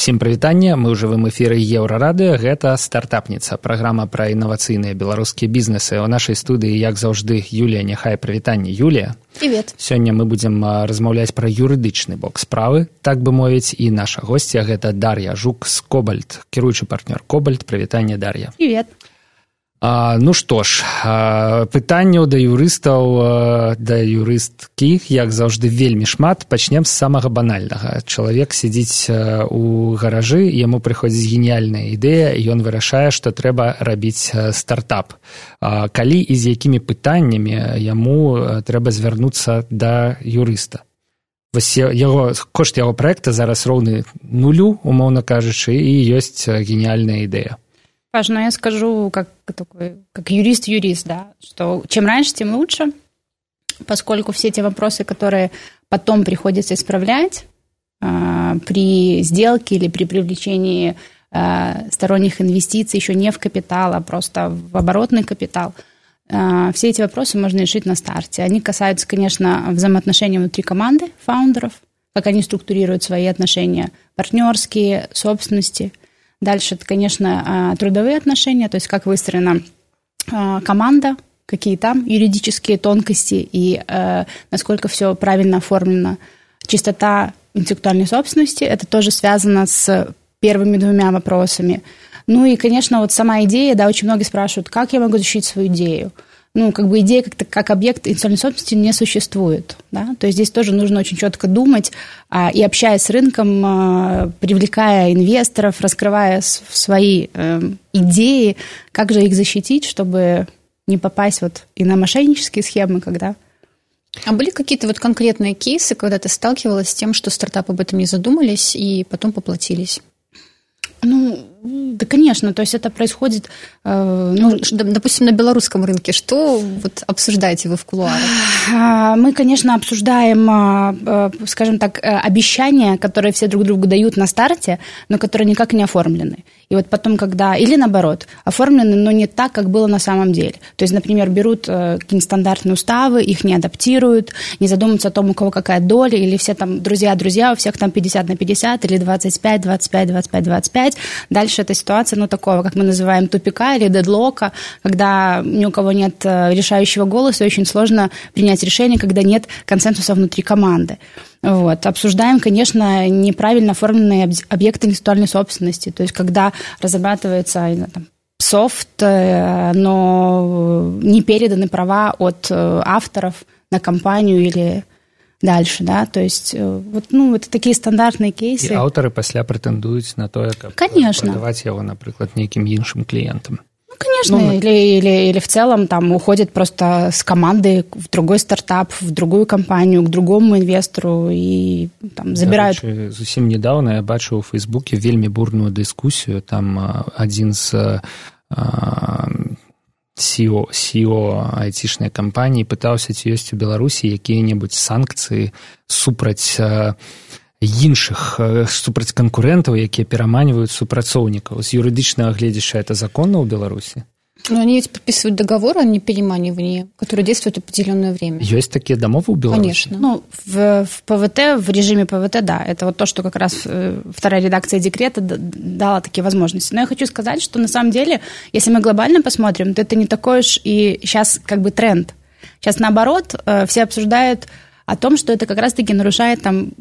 Всем прывітанне мы ў жывым эфіры еўрарадыо гэта стартапніца праграма пра інавацыйныя беларускія бізнесы. У нашай студыі як заўжды юлія няхай прывітанне. Юлія привет. сёння мы будзем размаўляць пра юрыдычны бок справы так бы мовіць і наша госця гэта дар'я жук з кобальт кіруючы партнёр кобальт. Прывітанне дар'я. Привет А, ну што ж пытанняў да юрыстаў да юрысткі як заўжды вельмі шмат. Пачнем з самага банальнага. Чалавек сядзіць у гаражы яму прыходзіць геніяльная ідэя ён вырашае што трэба рабіць стартап. А, калі і з якімі пытаннямі яму трэба звярнуцца да юрыста. Вось яго кошт яго проекта зараз роўны нулю умоўна кажучы і ёсць геніяльная ідэя Важно, я скажу как такой, как юрист-юрист, да, что чем раньше, тем лучше, поскольку все те вопросы, которые потом приходится исправлять э, при сделке или при привлечении э, сторонних инвестиций еще не в капитал, а просто в оборотный капитал, э, все эти вопросы можно решить на старте. Они касаются, конечно, взаимоотношений внутри команды фаундеров, как они структурируют свои отношения, партнерские, собственности – Дальше это, конечно, а, трудовые отношения, то есть как выстроена а, команда, какие там юридические тонкости и э, насколько все правильно оформлено. Чистота интеллектуальной собственности, это тоже связано с первыми двумя вопросами. Ну и, конечно, вот сама идея, да, очень многие спрашивают, как я могу защитить свою идею ну, как бы идея как, как объект интеллектуальной собственности не существует. Да? То есть здесь тоже нужно очень четко думать а, и общаясь с рынком, а, привлекая инвесторов, раскрывая свои а, идеи, как же их защитить, чтобы не попасть вот и на мошеннические схемы, когда а были какие-то вот конкретные кейсы, когда ты сталкивалась с тем, что стартапы об этом не задумались и потом поплатились? Ну, да, конечно, то есть это происходит... Э, ну, допустим, на белорусском рынке. Что вот обсуждаете вы в кулуарах? А, мы, конечно, обсуждаем, а, а, скажем так, э, обещания, которые все друг другу дают на старте, но которые никак не оформлены. И вот потом, когда... Или наоборот, оформлены, но не так, как было на самом деле. То есть, например, берут э, какие-нибудь стандартные уставы, их не адаптируют, не задумываются о том, у кого какая доля, или все там друзья-друзья, у всех там 50 на 50, или 25, 25, 25, 25. Дальше эта ситуация, ну, такого, как мы называем, тупика или дедлока, когда ни у кого нет э, решающего голоса, и очень сложно принять решение, когда нет консенсуса внутри команды. Вот. Обсуждаем, конечно, неправильно оформленные объекты интеллектуальной собственности. То есть, когда разрабатывается там, софт, э, но не переданы права от э, авторов на компанию или дальше, да, то есть э, вот, ну, это такие стандартные кейсы. И авторы после претендуют на то, как Конечно. продавать его, например, неким іншим клиентам. Ну, конечно, ну, или, или, или в целом там уходит просто с команды в другой стартап, в другую компанию, к другому инвестору и там забирают. Дарэчы, зусім недавно я бачыў у фейсбуке вельмі бурную дыскусію там адзін з CEO, CEO айцішнай кампаніі пытаўся ці ёсць у беларусі якія-небудзь санкцыі супраць іншых супраць канкурэнтаў якія пераманіваюць супрацоўнікаў з юрыдычнага гледзяща это законно ў беларусі но они ведь подписывают договор о непереманивании, который действует определенное время. Есть такие домовы у Беларуси? Конечно. Ну, в, в ПВТ, в режиме ПВТ, да. Это вот то, что как раз э, вторая редакция декрета дала такие возможности. Но я хочу сказать, что на самом деле, если мы глобально посмотрим, то это не такой уж и сейчас как бы тренд. Сейчас наоборот, э, все обсуждают о том, что это как раз-таки нарушает там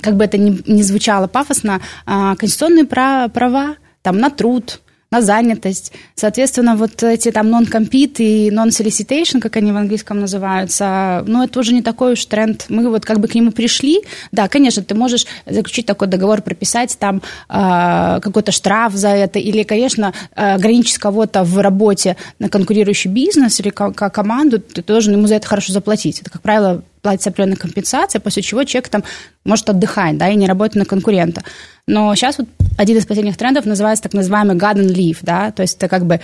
как бы это ни, ни звучало пафосно, а, конституционные права там, на труд, на занятость. Соответственно, вот эти там non-compete и non-solicitation, как они в английском называются, ну, это уже не такой уж тренд. Мы вот как бы к нему пришли. Да, конечно, ты можешь заключить такой договор, прописать там э, какой-то штраф за это, или, конечно, ограничить кого-то в работе на конкурирующий бизнес или команду, ты должен ему за это хорошо заплатить. Это, как правило, платится определенная компенсация, после чего человек там может отдыхать, да, и не работать на конкурента. Но сейчас вот один из последних трендов называется так называемый garden leave, да, то есть это как бы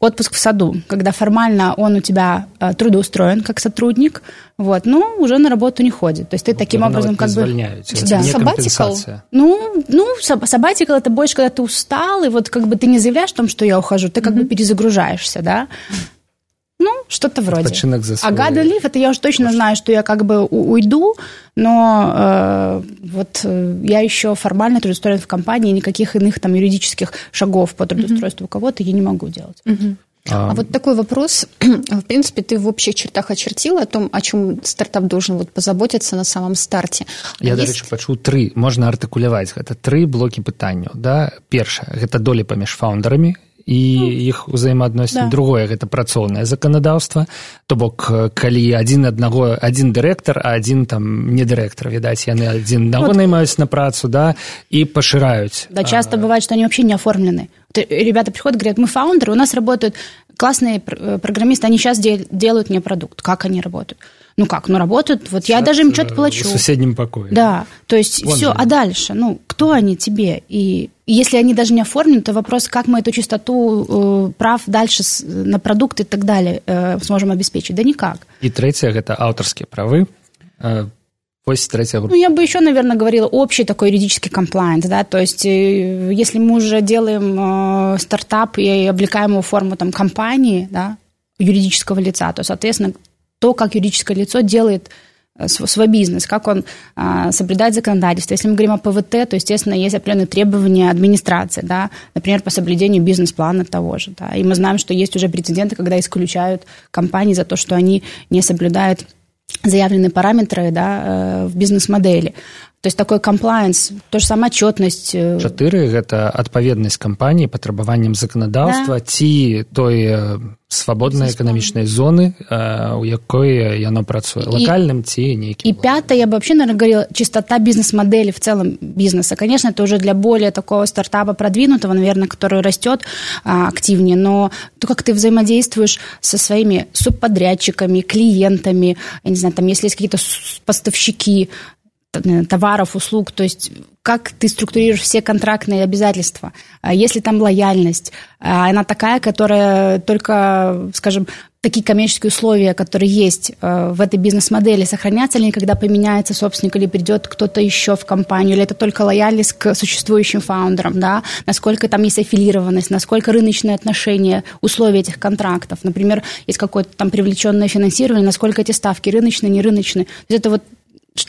отпуск в саду, когда формально он у тебя э, трудоустроен как сотрудник, вот, но уже на работу не ходит. То есть ты вот таким образом как бы... Да. Сабатикл? Ну, ну, сабатикл это больше, когда ты устал, и вот как бы ты не заявляешь о том, что я ухожу, ты как mm-hmm. бы перезагружаешься, да. Ну, что-то вроде. Отпочинок за свой... А Гада Лив, это я уже точно Может. знаю, что я как бы уйду, но э, вот э, я еще формально трудоустроен в компании, никаких иных там юридических шагов по трудоустройству mm-hmm. кого-то я не могу делать. Mm-hmm. А, а вот такой вопрос. В принципе, ты в общих чертах очертила о том, о чем стартап должен вот позаботиться на самом старте. Я, есть... дарэчы, пачуў тры можна артыкуляваць гэта тры блокі пытанняў да першае гэта долі паміж фаундерамі і іх узаемаадносін да. другое гэта працоўнае заканадаўства то бок калі адзін аднаго адзін дырэктар а адзін там не дырэктар відаць яны адзін аднаго вот. наймаюць на працу да і пашыраюць да часто а... бывает что они вообще не оформлены ребята приходят говорят мы фаундеры у нас работают классные программисты они сейчас делают мне продукт как они работают ну как, ну работают, вот Чат, я даже им что-то плачу. В соседнем покое. Да, то есть Вон все, же. а дальше, ну, кто они тебе? И если они даже не оформлены, то вопрос, как мы эту чистоту э, прав дальше с, на продукт и так далее э, сможем обеспечить? Да никак. И третье – это авторские правы. Э, третья группа. Ну, я бы еще, наверное, говорила общий такой юридический комплайнс, да, то есть э, если мы уже делаем э, стартап и облекаем его в форму там компании, да, юридического лица, то, соответственно, то, как юридическое лицо делает э, свой бизнес, как он а, соблюдает законодательство. Если мы говорим о ПВТ, то, естественно, есть определенные требования администрации, да, например, по соблюдению бизнес-плана того же. Да. И мы знаем, что есть уже прецеденты, когда исключают компании за то, что они не соблюдают заявленные параметры да, э, в бизнес-модели. То есть такой комплайенс, то же самое отчетность. Э, Чатыры – это отповедность компании патрабаванням заканадаўства да. ці той свабоднай эканамічнай зоны у якой яно працуе локальным ці нейкім и пятое я бы вообще наверное говорила чистота бизнес-модели в целом бизнеса конечно это уже для более такого стартапа продвинутого наверное который растет а, активнее но то как ты взаимодействуешь со своими субподрядчиками клиентами я не знаю там если есть какие-то поставщики товаров, услуг, то есть как ты структурируешь все контрактные обязательства, а если там лояльность, а она такая, которая только, скажем, такие коммерческие условия, которые есть э, в этой бизнес-модели, сохранятся ли, когда поменяется собственник или придет кто-то еще в компанию, или это только лояльность к существующим фаундерам, да, насколько там есть аффилированность, насколько рыночные отношения, условия этих контрактов, например, есть какое-то там привлеченное финансирование, насколько эти ставки рыночные, не рыночные. То есть это вот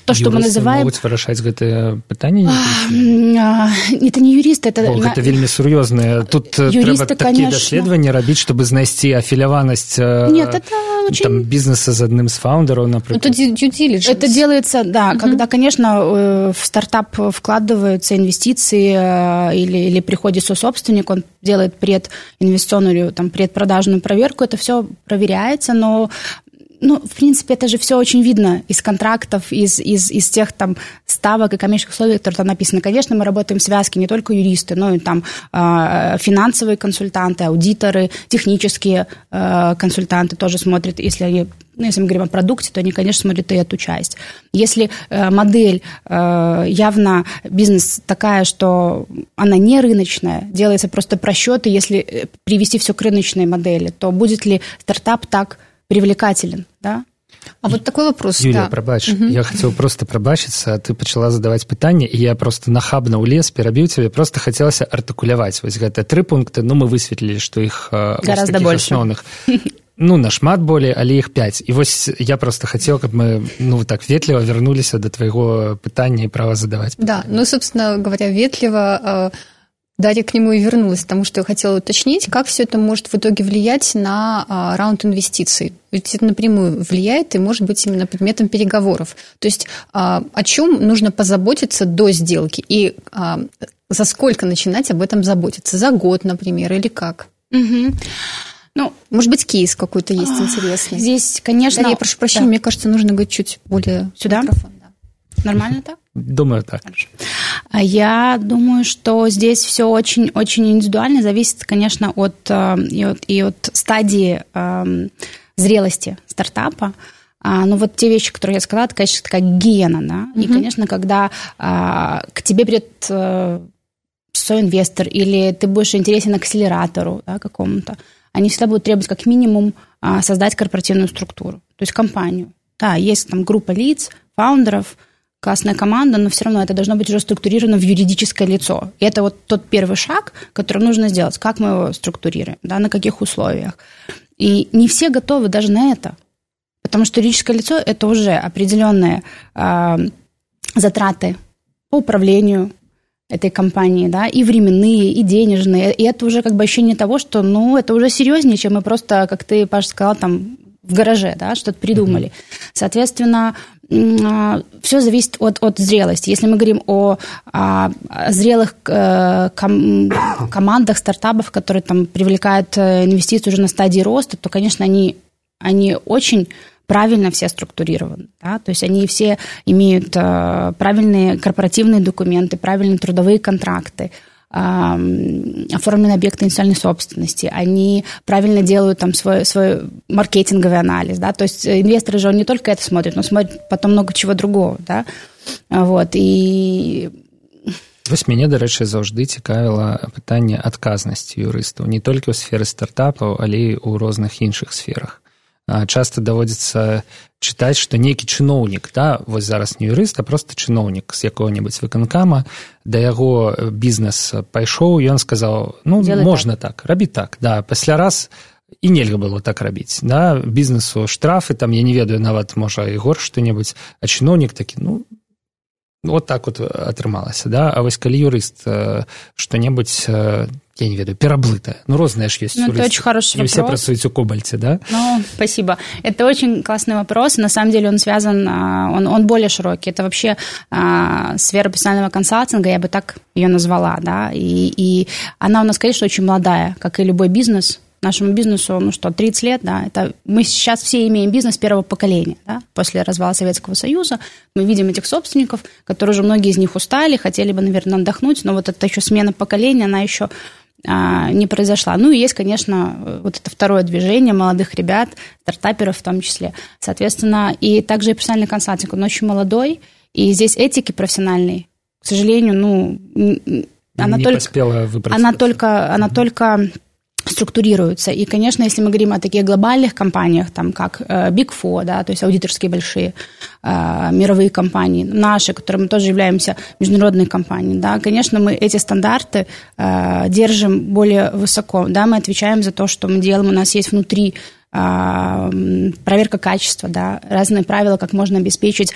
то, что мы называем... могуць вырашаць гэтае пытанне это не юристы это О, гэта вельмі сур'ёзнае тут юристы, трэба такія даследаванні рабіць чтобы знайсці афіляванасць нет это очень... там бизнеса з адным з фаундераў например ну, это, это делается да угу. когда конечно э, в стартап вкладываются инвестиции э, или, или приходит сособственник он делает прединвестиционную там предпродажную проверку это все проверяется но ну, в принципе, это же все очень видно из контрактов, из, из, из тех там ставок и коммерческих условий, которые там написаны. Конечно, мы работаем в связке не только юристы, но и там э, финансовые консультанты, аудиторы, технические э, консультанты тоже смотрят, если они ну, если мы говорим о продукте, то они, конечно, смотрят и эту часть. Если э, модель э, явно бизнес такая, что она не рыночная, делается просто просчеты, если э, привести все к рыночной модели, то будет ли стартап так привлекателен, да? А вот такой вопрос Юля, да. прабач угу. я хотел просто прабачыцца ты пачала задаваць пытанне і я просто нахабна ў лес перабіў тебе просто хацелася артыкуляваць вось гэта тры пункты ну мы высветлілі што іх гораздо больше асноўных ну нашмат болей але іх 5 і вось я просто хотел каб мы ну так ветліва вярнуліся до твайго пытання і права задаваць да ну собственно говоря ветліва Дарья к нему и вернулась, потому что я хотела уточнить, как все это может в итоге влиять на а, раунд инвестиций. Ведь это напрямую влияет и может быть именно предметом переговоров. То есть а, о чем нужно позаботиться до сделки и а, за сколько начинать об этом заботиться? За год, например, или как? Угу. Ну, может быть, кейс какой-то есть интересный. Здесь, конечно... Дарья, я прошу прощения, да. мне кажется, нужно говорить чуть более... Сюда? Микрофон, да. Нормально так? Думаю, так. А я думаю, что здесь все очень-очень индивидуально, зависит, конечно, от, э, и от, и от стадии э, зрелости стартапа. А, ну, вот те вещи, которые я сказала, это, конечно, такая гиена, да. Mm-hmm. И, конечно, когда а, к тебе придет а, соинвестор или ты будешь интересен акселератору да, какому-то, они всегда будут требовать как минимум а, создать корпоративную структуру, то есть компанию. Да, есть там группа лиц, фаундеров – классная команда, но все равно это должно быть уже структурировано в юридическое лицо. И это вот тот первый шаг, который нужно сделать. Как мы его структурируем, да, на каких условиях. И не все готовы даже на это. Потому что юридическое лицо – это уже определенные э, затраты по управлению этой компании, да, и временные, и денежные. И это уже как бы ощущение того, что, ну, это уже серьезнее, чем мы просто, как ты, Паша, сказал, там, в гараже, да, что-то придумали. Соответственно, все зависит от, от зрелости. Если мы говорим о, о зрелых э, ком, командах, стартапов, которые там привлекают э, инвестиции уже на стадии роста, то, конечно, они, они очень правильно все структурированы. Да? То есть они все имеют э, правильные корпоративные документы, правильные трудовые контракты, оформлены объекты индустриальной собственности, они правильно делают там свой, свой маркетинговый анализ, да, то есть инвесторы же он не только это смотрят, но смотрят потом много чего другого, да, вот, и Вось мяне дарэчы заўжды цікавіла пытанне адказнасці юрыстаў не толькі ў сферы стартапаў але і ў розных іншых сферах Часто даводзіцца чытаць што нейкі чыноўнік да вось зараз не юрыст а просто чыноўнік з якого-небудзь выканкама да яго бізнес пайшоў ён сказаў ну Делай можна так. так рабі так да пасля раз і нельга было так рабіць да бізнесу штрафы там я не ведаю нават можа і горш што-небудзь а чыноўнік такі ну вот так вот атрымалася да? А вось калі юрыст што-небудзь я не ведаю пераблытая ну розныя ж есть ну, это очень хороший не все працуюць у кобальце да? Ну спасибо. Это очень классный вопрос. На самом деле он связан он он более широкий. Это вообще а, сфера профессионального консалтинга я бы так ее назвала да? И и она у нас конечно очень молодая как и любой бизнес нашему бизнесу, ну что, 30 лет, да, это мы сейчас все имеем бизнес первого поколения, да, после развала Советского Союза, мы видим этих собственников, которые уже многие из них устали, хотели бы, наверное, отдохнуть, но вот эта еще смена поколения, она еще а, не произошла. Ну и есть, конечно, вот это второе движение молодых ребят, стартаперов в том числе. Соответственно, и также и профессиональный консалтинг, он очень молодой, и здесь этики профессиональной, к сожалению, ну, она не только, она только, она только структурируются. И, конечно, если мы говорим о таких глобальных компаниях, там, как э, Big Four, да, то есть аудиторские большие э, мировые компании, наши, которые мы тоже являемся международной компанией, да, конечно, мы эти стандарты э, держим более высоко, да, мы отвечаем за то, что мы делаем, у нас есть внутри проверка качества, да, разные правила, как можно обеспечить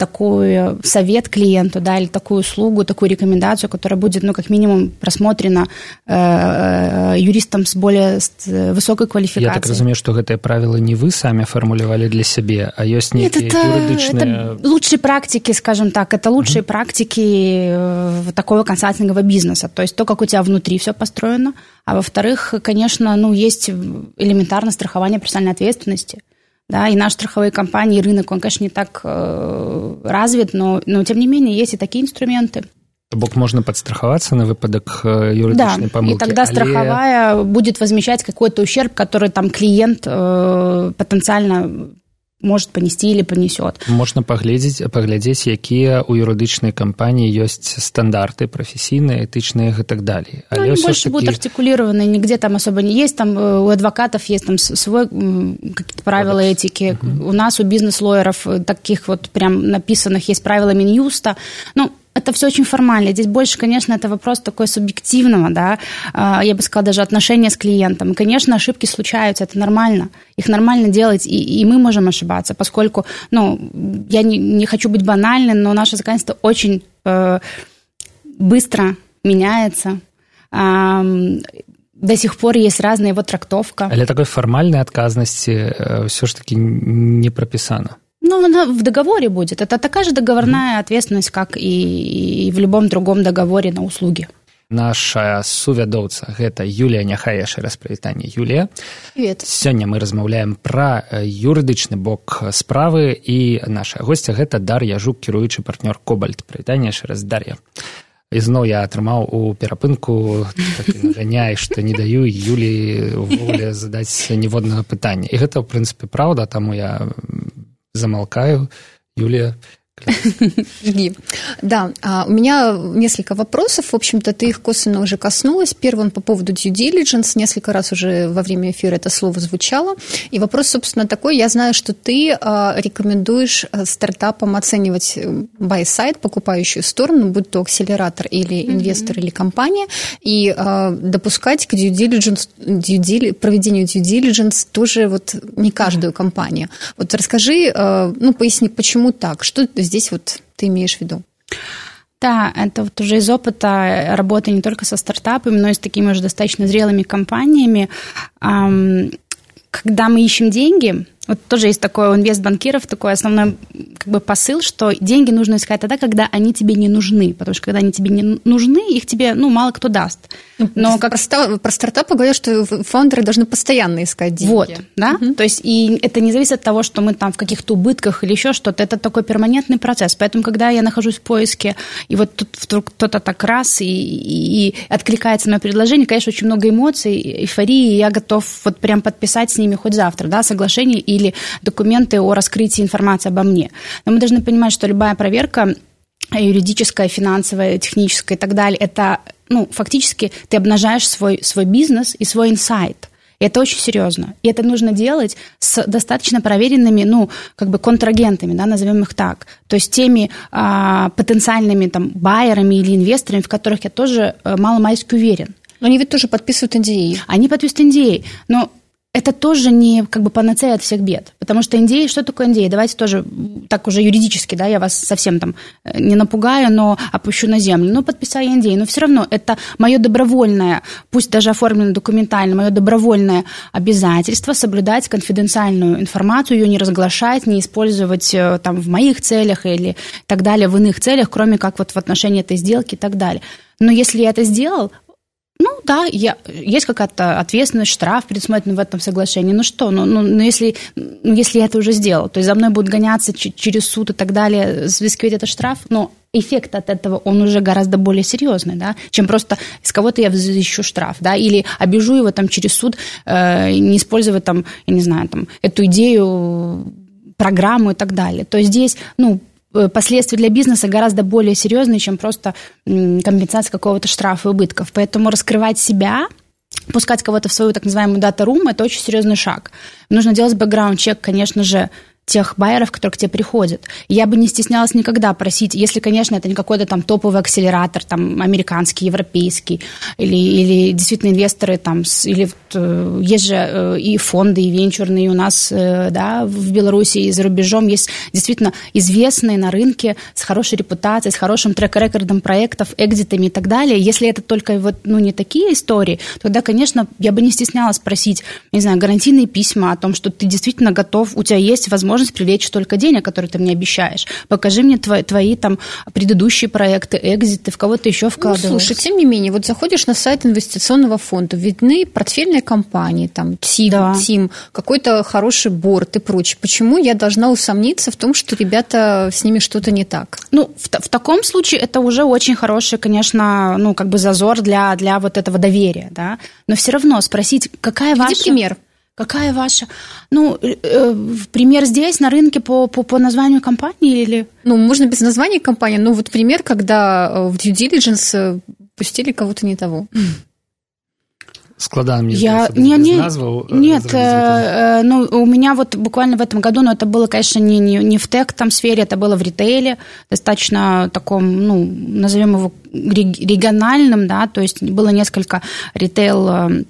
такой совет клиенту, да, или такую услугу, такую рекомендацию, которая будет, ну, как минимум, просмотрена э, э юристом с более с высокой квалификацией. Я так разумею, что гэтые правила не вы сами формулировали для себя, а есть некие Нет, это, юридичные... это лучшие практики, скажем так, это лучшие mm-hmm. практики э, такого консалтингового бизнеса, то есть то, как у тебя внутри все построено, а во-вторых, конечно, ну, есть элементарное страхование профессиональной ответственности – да, и наши страховые компании, и рынок, он, конечно, не так э, развит, но, но, тем не менее, есть и такие инструменты. Бок можно подстраховаться на выпадок э, юридичной да, помылки. и тогда але... страховая будет возмещать какой-то ущерб, который там клиент э, потенциально может понести или понесет. Можно поглядеть, поглядеть, якія у юридичной компании есть стандарты профессийные, этичные и так далее. Ну, они больше таки... будут артикулированы, нигде там особо не есть. Там э, у адвокатов есть там свой какие-то правила Кодекс. этики. Угу. У нас у бизнес-лоеров э, таких вот прям написанных есть правила Минюста. Ну, это все очень формально. Здесь больше, конечно, это вопрос такой субъективного, да, а, я бы сказала, даже отношения с клиентом. И, конечно, ошибки случаются, это нормально. Их нормально делать, и, и мы можем ошибаться, поскольку, ну, я не, не хочу быть банальной, но наше законодательство очень э, быстро меняется. Э, до сих пор есть разная его трактовка. Але такой формальной отказности э, все ж таки не прописано. Ну, она в договоре будет. Это такая же договорная mm-hmm. ответственность, как и, и в любом другом договоре на услуги. Наша сувядоўца гэта Юлія няхай яшчэ раз прывітанне Юлія. Сёння мы размаўляем пра юрыдычны бок справы і наша госця гэта Дар'я жук кіруючы партнёр кобальт прывітанне яшчэ раз Дар'я. ізноў я атрымаў у перапынку ганяй што не даю Юлі увогуле задаць ніводнага пытання і гэта ў прынцыпе праўда таму я замалкаю Юлія Жги. Да, а, у меня несколько вопросов. В общем-то, ты их косвенно уже коснулась. Первый он по поводу due diligence. Несколько раз уже во время эфира это слово звучало. И вопрос, собственно, такой. Я знаю, что ты а, рекомендуешь а, стартапам оценивать э, buy side, покупающую сторону, будь то акселератор или инвестор mm-hmm. или компания, и допускать к due diligence, due проведению due diligence тоже вот не каждую компанию. Вот расскажи, ну, поясни, почему так? Что здесь вот ты имеешь в виду? Да, это вот уже из опыта работы не только со стартапами, но и с такими уже достаточно зрелыми компаниями. Когда мы ищем деньги, вот тоже есть такой у инвестбанкиров такой основной как бы посыл, что деньги нужно искать тогда, когда они тебе не нужны, потому что когда они тебе не нужны, их тебе, ну, мало кто даст. Ну, Но как... про, про стартапы говорят, что фаундеры должны постоянно искать деньги. Вот, да, угу. то есть и это не зависит от того, что мы там в каких-то убытках или еще что-то, это такой перманентный процесс. Поэтому, когда я нахожусь в поиске, и вот тут вдруг кто-то так раз и, и, и откликается на мое предложение, конечно, очень много эмоций, эйфории, и я готов вот прям подписать с ними хоть завтра, да, соглашение или документы о раскрытии информации обо мне. Но мы должны понимать, что любая проверка юридическая, финансовая, техническая и так далее, это, ну, фактически ты обнажаешь свой, свой бизнес и свой инсайт. И это очень серьезно. И это нужно делать с достаточно проверенными, ну, как бы контрагентами, да, назовем их так. То есть теми а, потенциальными там байерами или инвесторами, в которых я тоже э, мало-мальски уверен. Но они ведь тоже подписывают NDA. Они подписывают NDA. Но это тоже не как бы панацея от всех бед. Потому что NDA, что такое NDA? Давайте тоже так уже юридически, да, я вас совсем там э, не напугаю, но опущу на землю. Ну, подписали NDA, но все равно это мое добровольное, пусть даже оформлено документально, мое добровольное обязательство соблюдать конфиденциальную информацию, ее не разглашать, не использовать э, там в моих целях или так далее, в иных целях, кроме как вот в отношении этой сделки и так далее. Но если я это сделал, ну да, я, есть какая-то ответственность, штраф предусмотрен в этом соглашении. Ну что, ну, ну, ну если, ну, если я это уже сделал, то есть за мной будут гоняться через суд и так далее, взыскивать этот штраф, но эффект от этого, он уже гораздо более серьезный, да, чем просто из кого-то я взыщу штраф, да, или обижу его там через суд, э, не использовать там, я не знаю, там, эту идею программу и так далее. То есть здесь, ну, последствия для бизнеса гораздо более серьезные, чем просто компенсация какого-то штрафа и убытков. Поэтому раскрывать себя пускать кого-то в свою так называемую дата-рум – это очень серьезный шаг. Нужно делать бэкграунд-чек, конечно же, тех байеров, которые к тебе приходят. Я бы не стеснялась никогда просить, если, конечно, это не какой-то там топовый акселератор, там, американский, европейский, или, или действительно инвесторы там, или э, есть же э, и фонды, и венчурные у нас, э, да, в Беларуси и за рубежом есть действительно известные на рынке с хорошей репутацией, с хорошим трек-рекордом проектов, экзитами и так далее. Если это только вот, ну, не такие истории, тогда, конечно, я бы не стеснялась просить, не знаю, гарантийные письма о том, что ты действительно готов, у тебя есть возможность возможность привлечь столько денег, которые ты мне обещаешь. Покажи мне твои, твои там предыдущие проекты, экзиты, в кого ты еще вкладываешь. Ну, слушай, тем не менее, вот заходишь на сайт инвестиционного фонда, видны портфельные компании, там, ТИМ, да. ТИМ, какой-то хороший борт и прочее. Почему я должна усомниться в том, что ребята с ними что-то не так? Ну, в, в таком случае это уже очень хороший, конечно, ну, как бы зазор для, для вот этого доверия, да. Но все равно спросить, какая Где ваша... пример? Какая ваша? Ну, э, э, пример здесь, на рынке по, по, по названию компании или... Ну, можно без названия компании, но вот пример, когда э, в due diligence э, пустили кого-то не того. складана мне я не, не, назвал, нет э, ну у меня вот буквально в этом году но это было конечно не не, не в тех там сфере это было в ритейле достаточно таком ну назовем его региональным да то есть было несколько ритейл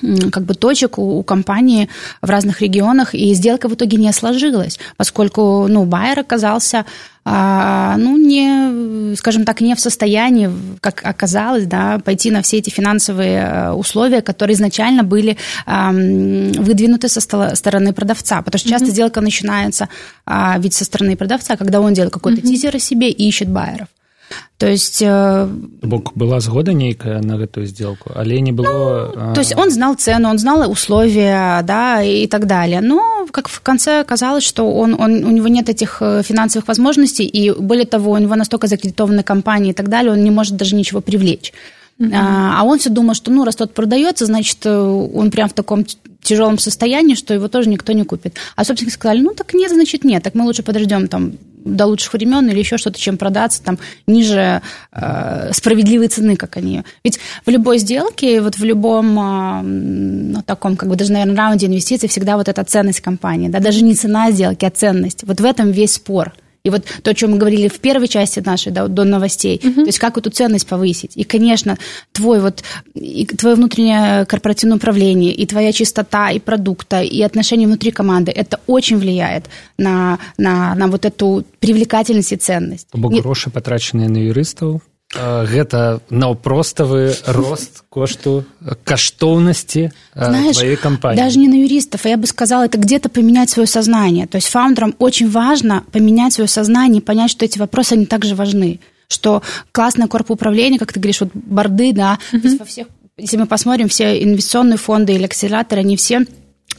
как бы точек у, у компании в разных регионах, и сделка в итоге не сложилась, поскольку, ну, Байер оказался, а, ну, не, скажем так, не в состоянии, как оказалось, да, пойти на все эти финансовые э, условия, которые изначально были а, выдвинуты со стороны продавца, потому что часто mm-hmm. сделка начинается а, ведь со стороны продавца, когда он делает какой-то mm-hmm. тизер о себе и ищет байеров. То есть... Э, Бок была згода нейкая на эту сделку, але не было... Ну, то есть он знал цену, он знал условия, да, и так далее. Но как в конце оказалось, что он, он, у него нет этих э, финансовых возможностей, и более того, у него настолько закредитованы компании и так далее, он не может даже ничего привлечь. Uh-huh. А он все думал, что ну, раз тот продается, значит, э, он прям в таком тяжелом состоянии, что его тоже никто не купит. А собственно сказали, ну так нет, значит нет, так мы лучше подождем там до лучших времен или еще что-то, чем продаться там ниже э, справедливой цены, как они. Ведь в любой сделке, вот в любом э, ну, таком, как бы даже, наверное, раунде инвестиций всегда вот эта ценность компании, да, даже не цена сделки, а ценность. Вот в этом весь спор. И вот то, о чем мы говорили в первой части нашей, да, до новостей, uh-huh. то есть как эту ценность повысить. И, конечно, твой вот, и твое внутреннее корпоративное управление, и твоя чистота, и продукта, и отношения внутри команды, это очень влияет на, на, на вот эту привлекательность и ценность. Бо гроши, потраченные на юристов, гэта наўпроставы рост кошту каштоўнасці Знаешь, твоей компании. Даже не на юристов, а я бы сказала, это где-то поменять свое сознание. То есть фаундерам очень важно поменять свое сознание и понять, что эти вопросы, они также важны. Что классное корпоуправление, как ты говоришь, вот борды, да, mm-hmm. то есть во всех, если мы посмотрим, все инвестиционные фонды или акселераторы, они все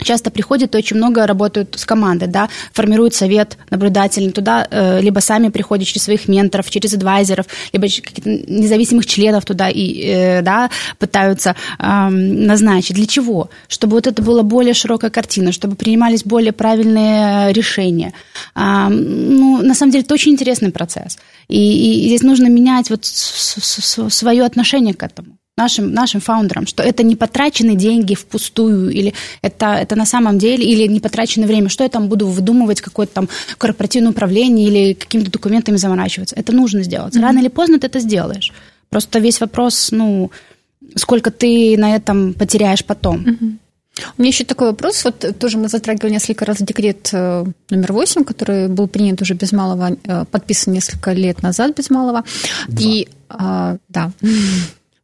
часто приходят очень много работают с командой, да, формируют совет наблюдательный, туда э, либо сами приходят через своих менторов, через адвайзеров, либо каких-то независимых членов туда и, э, да, пытаются э, назначить. Для чего? Чтобы вот это была более широкая картина, чтобы принимались более правильные решения. Э, ну, на самом деле, это очень интересный процесс. И, и здесь нужно менять вот свое отношение к этому нашим, нашим фаундерам, что это не потраченные деньги впустую, или это, это на самом деле, или не потраченное время, что я там буду выдумывать, какое-то там корпоративное управление или какими-то документами заморачиваться. Это нужно сделать. Mm-hmm. Рано или поздно ты это сделаешь. Просто весь вопрос, ну, сколько ты на этом потеряешь потом. Mm-hmm. У меня еще такой вопрос. Вот тоже мы затрагивали несколько раз декрет э, номер 8, который был принят уже без малого, э, подписан несколько лет назад без малого. Два. И а, да.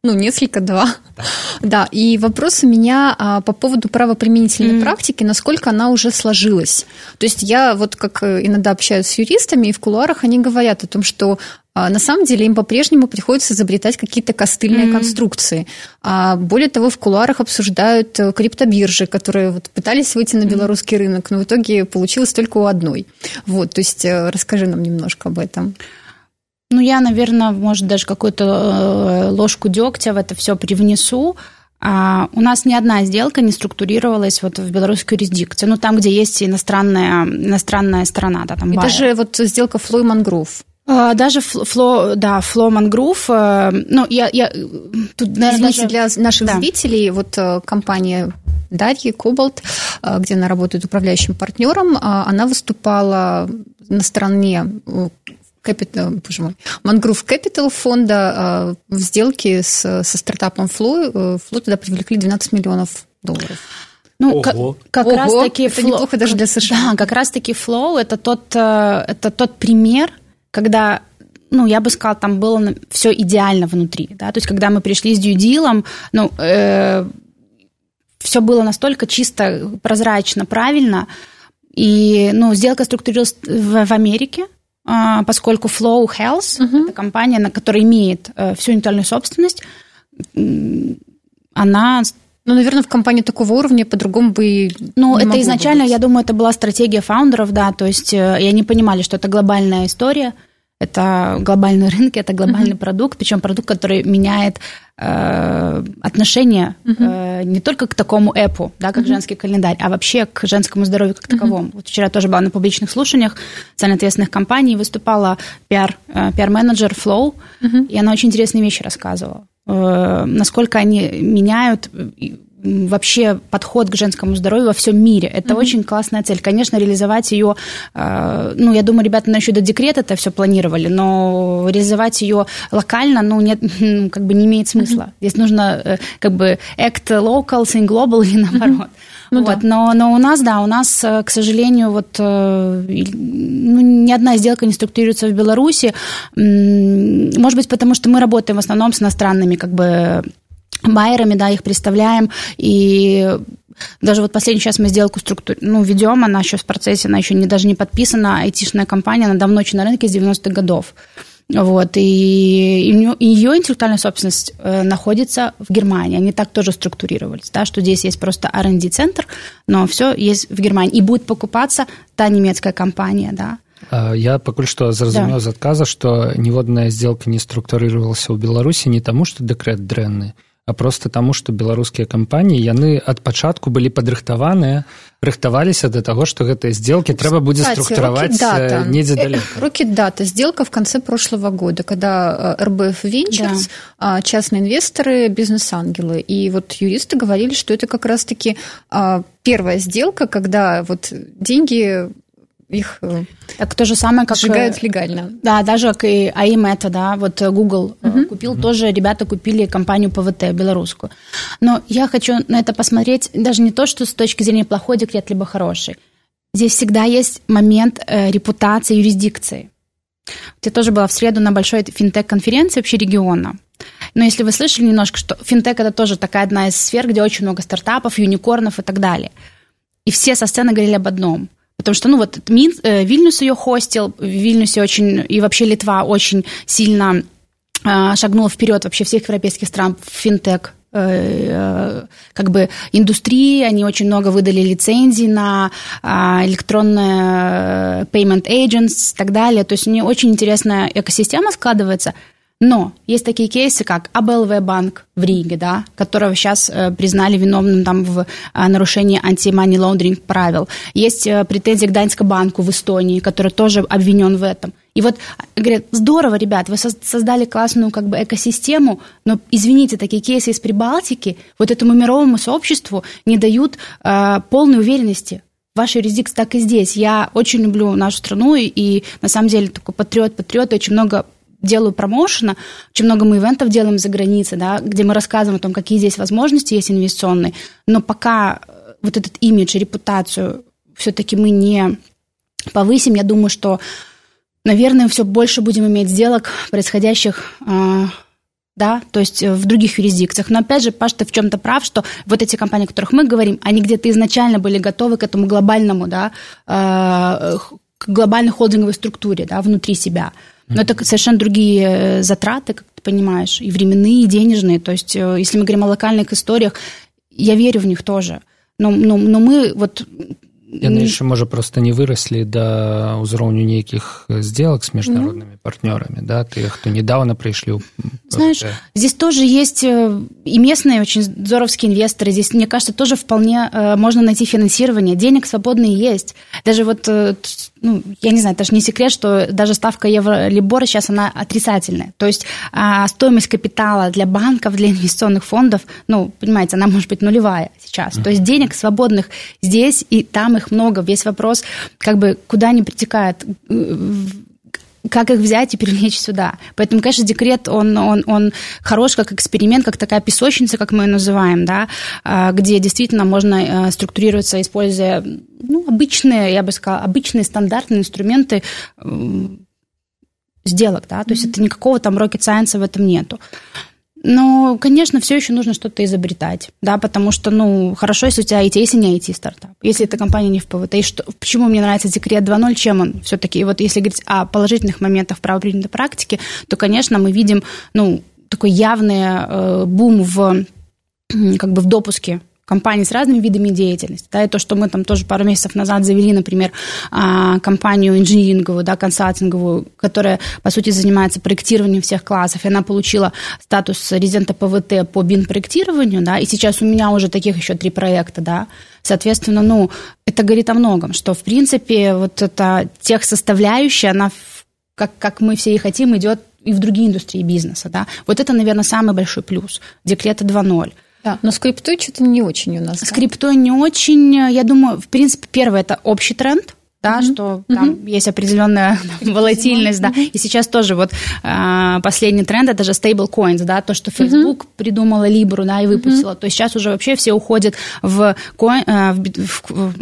Ну, несколько, два. Да. да, и вопрос у меня а, по поводу правоприменительной mm. практики, насколько она уже сложилась. То есть я вот как э, иногда общаюсь с юристами, и в кулуарах они говорят о том, что а, на самом деле им по-прежнему приходится изобретать какие-то костыльные mm. конструкции. А более того, в кулуарах обсуждают э, криптобиржи, которые вот пытались выйти на белорусский рынок, но в итоге получилось только у одной. Вот, то есть э, расскажи нам немножко об этом. Ну, я, наверное, может, даже какую-то э, ложку дегтя в это все привнесу. А у нас ни одна сделка не структурировалась вот в белорусской юрисдикции. Ну, там, где есть иностранная, иностранная сторона. Да, там И даже вот сделка Флой Мангрув. А, даже фло, да, Фло Мангрув. Э, ну, я, я тут, наверное, Извините, даже... для наших да. зрителей, вот э, компания Дарьи Кобалт, где она работает управляющим партнером, она выступала на стороне Capital, боже мой, Mangrove Capital фонда в сделке с, со стартапом Flow. Flow туда привлекли 12 миллионов долларов. Ну, Ого. как, как Ого, раз таки это flow, неплохо даже для США. Да, как раз таки Flow это тот, э, это тот пример, когда ну, я бы сказала, там было все идеально внутри, да, то есть, когда мы пришли с дьюдилом, ну, э, все было настолько чисто, прозрачно, правильно, и, ну, сделка структурировалась в, в Америке, а, поскольку Flow Health uh-huh. это компания, на которая имеет э, всю интеллектуальную собственность, она ну, наверное, в компании такого уровня по-другому бы Ну, это изначально, быть. я думаю, это была стратегия фаундеров, да, то есть э, и они понимали, что это глобальная история, это глобальный рынок, это глобальный uh-huh. продукт, причем продукт, который меняет э, отношение uh-huh. э, не только к такому эпу, да, как uh-huh. женский календарь, а вообще к женскому здоровью как таковому. Uh-huh. Вот вчера тоже была на публичных слушаниях социально ответственных компаний, выступала пиар, э, пиар-менеджер Flow, uh-huh. и она очень интересные вещи рассказывала. Э, насколько они меняют вообще подход к женскому здоровью во всем мире. Это mm-hmm. очень классная цель. Конечно, реализовать ее, э, ну, я думаю, ребята еще до декрета это все планировали, но реализовать ее локально, ну, нет, как бы не имеет смысла. Mm-hmm. Здесь нужно э, как бы act local, think global или наоборот. Mm-hmm. Ну, вот, да. но, но у нас, да, у нас, э, к сожалению, вот ну, ни одна сделка не структурируется в Беларуси. Может быть, потому что мы работаем в основном с иностранными как бы байерами, да, их представляем, и даже вот последний сейчас мы сделку структур, ну, ведем, она еще в процессе, она еще не, даже не подписана, айтишная компания, она давно очень на рынке с 90-х годов. Вот, и, и ее интеллектуальная собственность э, находится в Германии. Они так тоже структурировались, да, что здесь есть просто R&D-центр, но все есть в Германии. И будет покупаться та немецкая компания, да. А, я пакуль што зразумеў да. з адказа, што ніводная сделка не структурировалася ў Беларусі не таму, што дэкрэт дрэнны, а просто таму што беларускія кампаніі яны ад пачатку былі падрыхтаваныя рыхтаваліся до того что гэтыя сделки трэба будет структуровать э, недзе э, далеко рокет дата сделка в конце прошлого года когда РБФ Ventures да. частные инвесторы бизнес-ангелы и вот юристы говорили что это как раз-таки первая сделка когда вот деньги их э, так то же самое, как... Сжигают легально. Да, даже как и АИ Мета, да, вот Google угу. купил, угу. тоже ребята купили компанию ПВТ белорусскую. Но я хочу на это посмотреть даже не то, что с точки зрения плохой декрет, либо хороший. Здесь всегда есть момент э, репутации, юрисдикции. Я тоже была в среду на большой финтех-конференции вообще региона. Но если вы слышали немножко, что финтех это тоже такая одна из сфер, где очень много стартапов, юникорнов и так далее. И все со сцены говорили об одном – Потому что, ну, вот Мин, э, Вильнюс ее хостил, в Вильнюсе очень, и вообще Литва очень сильно э, шагнула вперед вообще всех европейских стран в финтех э, как бы индустрии, они очень много выдали лицензий на электронные payment agents и так далее. То есть у нее очень интересная экосистема складывается – но есть такие кейсы, как АБЛВ банк в Риге, да, которого сейчас э, признали виновным там, в э, нарушении анти-money laundering правил. Есть э, претензии к Даньскому банку в Эстонии, который тоже обвинен в этом. И вот говорят, здорово, ребят, вы создали классную как бы экосистему, но, извините, такие кейсы из Прибалтики вот этому мировому сообществу не дают э, полной уверенности вашей юрисдикции, так и здесь. Я очень люблю нашу страну, и, и на самом деле такой патриот-патриот, очень много делаю промоушена, очень много мы ивентов делаем за границей, да, где мы рассказываем о том, какие здесь возможности есть инвестиционные, но пока э, вот этот имидж, репутацию все-таки мы не повысим, я думаю, что, наверное, все больше будем иметь сделок, происходящих э, да, то есть э, в других юрисдикциях. Но опять же, Паш, ты в чем-то прав, что вот эти компании, о которых мы говорим, они где-то изначально были готовы к этому глобальному, да, к глобальной холдинговой структуре, да, внутри себя. Но это совершенно другие э, затраты, как ты понимаешь, и временные, и денежные. То есть, э, если мы говорим о локальных историях, я верю в них тоже. Но, но, но мы вот яны яшчэ можа просто не выраслі да ўзроўню нейкіх сделак с международными mm-hmm. партнерами да тых хто недавно прыйшлі знаешь здесь тоже есть э, и местные очень здоровские инвесторы здесь мне кажется тоже вполне э, можно найти финансирование денег свободные есть даже вот э, ну, я не знаю, это же не секрет, что даже ставка евро-либора сейчас она отрицательная. То есть а, стоимость капитала для банков, для инвестиционных фондов, ну, понимаете, она может быть нулевая сейчас. То есть денег свободных здесь и там их много. Весь вопрос, как бы, куда они притекают, как их взять и перелечь сюда. Поэтому, конечно, декрет, он, он, он хорош как эксперимент, как такая песочница, как мы ее называем, да, а, где действительно можно э, структурироваться, используя ну, обычные, я бы сказала, обычные стандартные инструменты сделок, да, то есть mm-hmm. это никакого там rocket science в этом нету. Но, конечно, все еще нужно что-то изобретать, да, потому что, ну, хорошо, если у тебя IT, если не IT-стартап, если эта компания не в ПВТ. И что, почему мне нравится Декрет 2.0, чем он все-таки? И вот если говорить о положительных моментах правопринятой практики, то, конечно, мы видим, ну, такой явный э, бум в как бы в допуске компаний с разными видами деятельности. Да, и то, что мы там тоже пару месяцев назад завели, например, а, компанию инжиниринговую, да, консалтинговую, которая, по сути, занимается проектированием всех классов, и она получила статус резидента ПВТ по БИН-проектированию, да, и сейчас у меня уже таких еще три проекта, да, соответственно, ну, это говорит о многом, что, в принципе, вот эта тех составляющая, она, как, как мы все и хотим, идет и в другие индустрии бизнеса, да. Вот это, наверное, самый большой плюс декрета 2.0. Да, но с криптой что-то не очень у нас. С да? криптой не очень. Я думаю, в принципе, первое это общий тренд да, mm-hmm. что там mm-hmm. есть определенная волатильность, да. И сейчас тоже вот э, последний тренд это же stablecoins, да, то, что Facebook mm-hmm. придумала Libra, да, и выпустила. Mm-hmm. То есть сейчас уже вообще все уходят в, коин, э, в, в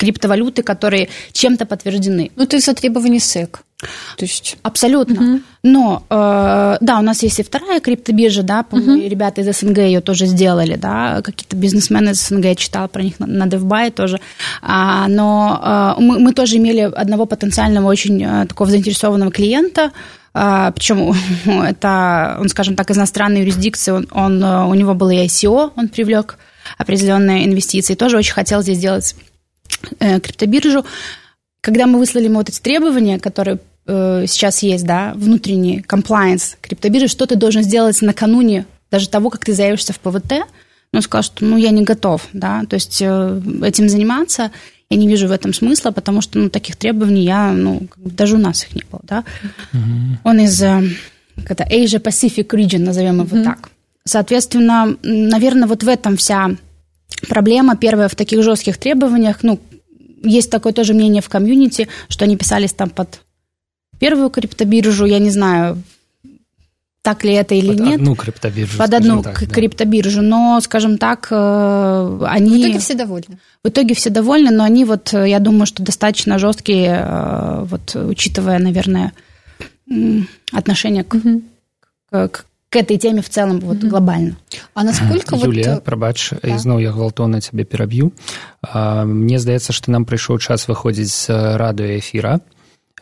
криптовалюты, которые чем-то подтверждены. Ну, то есть требований SEC. То есть абсолютно. Угу. Но э, да, у нас есть и вторая криптобиржа, да, угу. ребята из СНГ ее тоже сделали, да, какие-то бизнесмены из СНГ я читала про них на, на DevBuy тоже. А, но э, мы, мы тоже имели одного потенциального очень э, такого заинтересованного клиента. Uh, причем это, он, скажем так, из иностранной юрисдикции, он, он, э, у него было и ICO, он привлек определенные инвестиции, тоже очень хотел здесь сделать криптобиржу. Когда мы выслали ему вот эти требования, которые э, сейчас есть, да, внутренний compliance криптобиржи, что ты должен сделать накануне даже того, как ты заявишься в ПВТ, но он сказал, что ну, я не готов, да, то есть э, этим заниматься я не вижу в этом смысла, потому что ну, таких требований я, ну, даже у нас их не было, да. Mm-hmm. Он из э, это Asia Pacific Region, назовем его mm-hmm. так. Соответственно, наверное, вот в этом вся проблема. Первая в таких жестких требованиях, ну, есть такое тоже мнение в комьюнити, что они писались там под первую криптобиржу, я не знаю, так ли это или под нет. одну криптобиржу. Под одну так, криптобиржу, да. но, скажем так, э, они... В итоге все довольны. В итоге все довольны, но они вот, я думаю, что достаточно жесткие, э, вот, учитывая, наверное, отношение к, угу. к, к, к этой теме в целом вот, глобально. А насколько Юлія, вот... прабач, да. ізноў я гвалтоўна цябе пераб'ю. Мне здаецца, што нам прыйшоў час выходзіць з радыёэфіра.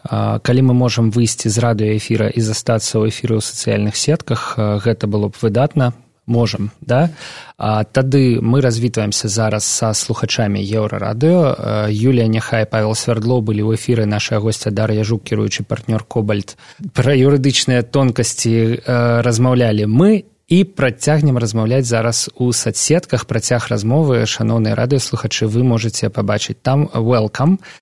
Калі мы можам выйсці з радыёэфіра і застацца ў эфіры ў сацыяльных сетках, гэта было б выдатна можам да? А тады мы развітваемся зараз са слухачамі еўрарадыо Юлія няхай павел свярдло былі ў эфіры наша госця дар'я жук кіруючы партнёр кобальт. Пра юрыдычныя тонкасці размаўлялі мы і працягнем размаўляць зараз у соцсетках працяг размовы шаноўныя радыёслухачы вы можете пабачыць там. Welcome